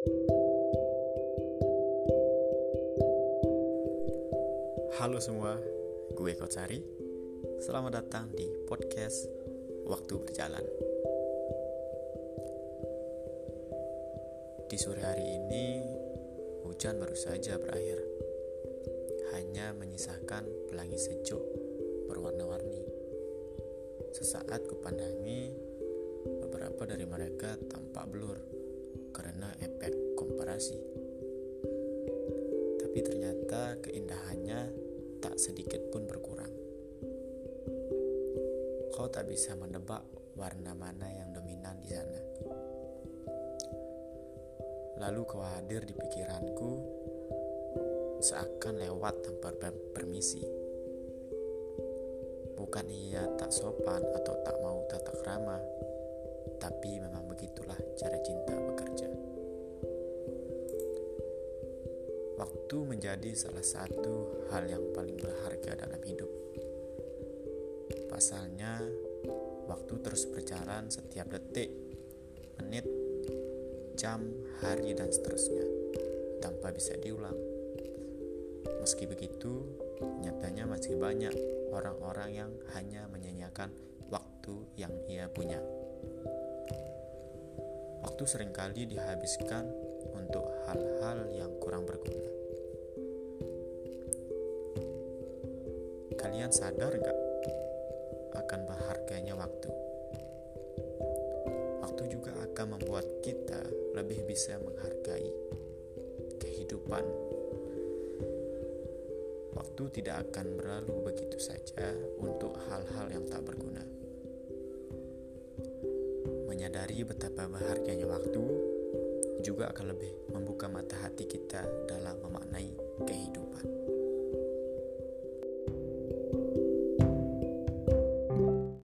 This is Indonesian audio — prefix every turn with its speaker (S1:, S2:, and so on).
S1: Halo semua, gue Kotsari. Selamat datang di podcast Waktu Berjalan. Di sore hari ini, hujan baru saja berakhir. Hanya menyisakan pelangi sejuk berwarna-warni. Sesaat kupandangi, beberapa dari mereka tampak blur karena efek komparasi tapi ternyata keindahannya tak sedikit pun berkurang. Kau tak bisa menebak warna mana yang dominan di sana. Lalu kau hadir di pikiranku seakan lewat tanpa permisi. Bukan ia tak sopan atau tak mau tata krama, tapi memang begitulah cara cinta Waktu menjadi salah satu hal yang paling berharga dalam hidup. Pasalnya, waktu terus berjalan setiap detik, menit, jam, hari, dan seterusnya, tanpa bisa diulang. Meski begitu, nyatanya masih banyak orang-orang yang hanya menyanyiakan waktu yang ia punya. Waktu sering kali dihabiskan untuk hal-hal yang kurang berguna. Kalian sadar gak akan berharganya waktu? Waktu juga akan membuat kita lebih bisa menghargai kehidupan. Waktu tidak akan berlalu begitu saja untuk hal-hal yang tak berguna. Menyadari betapa berharganya waktu, juga akan lebih membuka mata hati kita